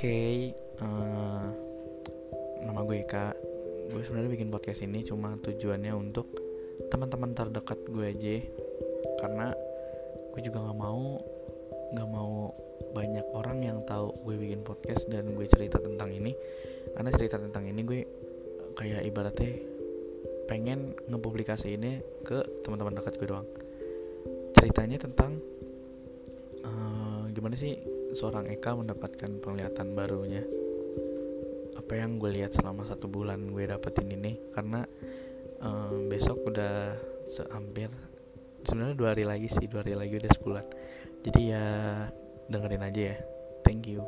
Oke, uh, nama gue Eka. Gue sebenarnya bikin podcast ini cuma tujuannya untuk teman-teman terdekat gue aja, karena gue juga nggak mau nggak mau banyak orang yang tahu gue bikin podcast dan gue cerita tentang ini, karena cerita tentang ini gue kayak ibaratnya pengen ngepublikasi ini ke teman-teman dekat gue doang. Ceritanya tentang uh, gimana sih seorang Eka mendapatkan penglihatan barunya. Apa yang gue lihat selama satu bulan gue dapetin ini karena um, besok udah sehampir sebenarnya dua hari lagi sih dua hari lagi udah sebulan. Jadi ya dengerin aja ya. Thank you